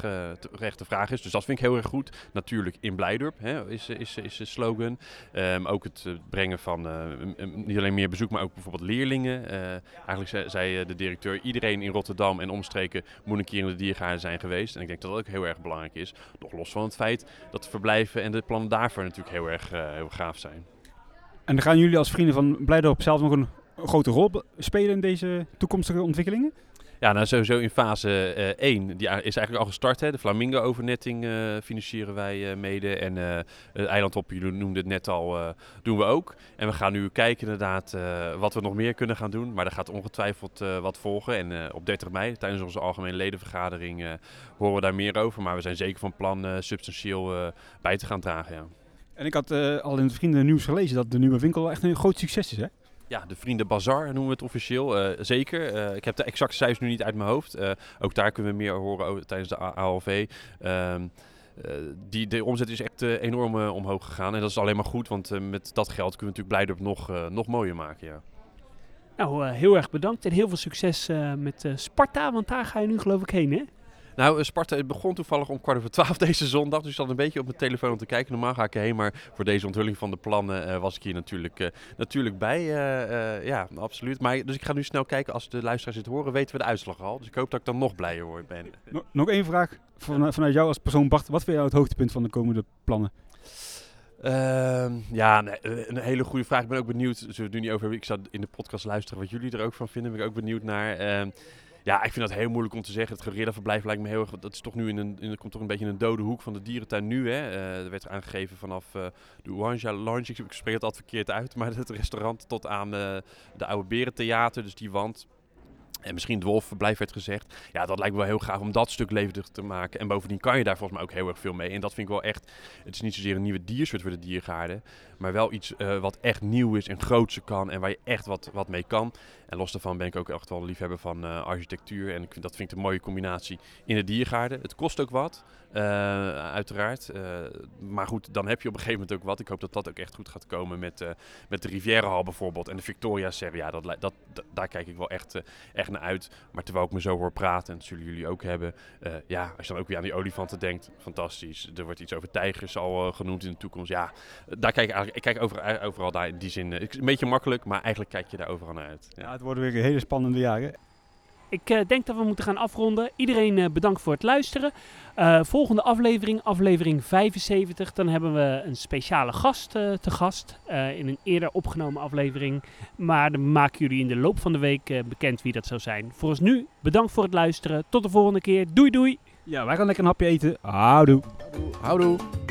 terechte vraag is. Dus dat vind ik heel erg goed. Natuurlijk in Blijdorp hè, is, is, is de slogan. Ehm, ook het eh, brengen van eh, niet alleen meer bezoek, maar ook bijvoorbeeld leerlingen. Eh, eigenlijk zei, de directeur, iedereen in Rotterdam en omstreken moet een keer in de diergaarden zijn geweest. En ik denk dat dat ook heel erg belangrijk is. Nog los van het feit dat de verblijven en de plannen daarvoor natuurlijk heel erg heel gaaf zijn. En dan gaan jullie als vrienden van Blijdorp zelf nog een, grote rol spelen in deze toekomstige ontwikkelingen? Ja, nou sowieso in fase 1, die a- is eigenlijk al gestart. Hè. De Flamingo-overnetting eh, financieren wij eh, mede. En eh het eilandhop, jullie noemden het net al, eh, doen we ook. En we gaan nu kijken inderdaad eh, wat we nog meer kunnen gaan doen. Maar er gaat ongetwijfeld eh, wat volgen. En eh, op 30 mei, tijdens onze algemene ledenvergadering, eh, horen we daar meer over. Maar we zijn zeker van plan eh, substantieel eh, bij te gaan dragen, ja. En ik had eh, al in het vriendennieuws gelezen dat de nieuwe winkel echt een groot succes is, hè? Ja, de Vrienden Bazaar noemen we het officieel. eh, zeker. Eh, ik heb de exacte cijfers nu niet uit mijn hoofd. Eh, ook daar kunnen we meer horen tijdens de ALV. Ehm, eh, die, de omzet is echt enorm omhoog gegaan. En dat is alleen maar goed, want met dat geld kunnen we natuurlijk Blijdorp nog, nog mooier maken. Ja. Nou, heel erg bedankt en heel veel succes met Sparta, want daar ga je nu geloof ik heen, hè? Nou, eh, Sparta het begon toevallig om kwart over twaalf deze zondag. Dus ik zat een beetje op mijn telefoon om te kijken. Normaal ga ik erheen, maar voor deze onthulling van de plannen eh, was ik hier natuurlijk, eh, natuurlijk bij. ja, absoluut. Maar, dus ik ga nu snel kijken. Als de luisteraars het horen, weten we de uitslag al. Dus ik hoop dat ik dan nog blijer word ben. No- nog één vraag van, vanuit jou als persoon, Bart. Wat vind jij het hoogtepunt van de komende plannen? Ehm, ja, nee, een hele goede vraag. Ik ben ook benieuwd. Zullen we het nu niet over hebben? Ik zou in de podcast luisteren wat jullie er ook van vinden. Ben ik ook benieuwd naar. Ehm, ja, ik vind dat heel moeilijk om te zeggen. Het gorillaverblijf lijkt me heel erg. Dat is toch nu in een, in, komt toch een beetje in een dode hoek van de dierentuin nu. Hè? Eh, er werd aangegeven vanaf eh, de Oanja Lounge. Ik, spreek het altijd verkeerd uit, maar het restaurant tot aan eh, de oude Berentheater. Dus die wand. En misschien het wolfverblijf werd gezegd. Ja, dat lijkt me wel heel gaaf om dat stuk levendig te maken. En bovendien kan je daar volgens mij ook heel erg veel mee. En dat vind ik wel echt. Het is niet zozeer een nieuwe diersoort voor de diergaarden. Maar wel iets wat echt nieuw is en grootse kan. En waar je echt wat, wat mee kan. En los daarvan ben ik ook echt wel een liefhebber van eh, architectuur. En dat vind ik een mooie combinatie in de diergaarden. Het kost ook wat, eh, uiteraard. Eh, maar goed, dan heb je op een gegeven moment ook wat. Ik hoop dat dat ook echt goed gaat komen met, met de Rivierenhal bijvoorbeeld. En de Victoria. Ja, dat, dat, daar kijk ik wel echt, echt naar uit. Maar terwijl ik me zo hoor praten, en dat zullen jullie ook hebben. ja, als je dan ook weer aan die olifanten denkt, fantastisch. Er wordt iets over tijgers al genoemd in de toekomst. Ja, daar kijk ik eigenlijk, ik kijk overal, overal daar in die zin. een beetje makkelijk, maar eigenlijk kijk je daar overal naar uit. Ja. Het worden weer hele spannende jaren. Ik eh, denk dat we moeten gaan afronden. Iedereen eh, bedankt voor het luisteren. Eh, volgende aflevering, aflevering 75. Dan hebben we een speciale gast eh, te gast eh, in een eerder opgenomen aflevering. Maar dan maken jullie in de loop van de week bekend wie dat zou zijn. Voor ons nu, bedankt voor het luisteren. Tot de volgende keer. Doei doei! Ja, wij gaan lekker een hapje eten. Houdoe. Houdoe.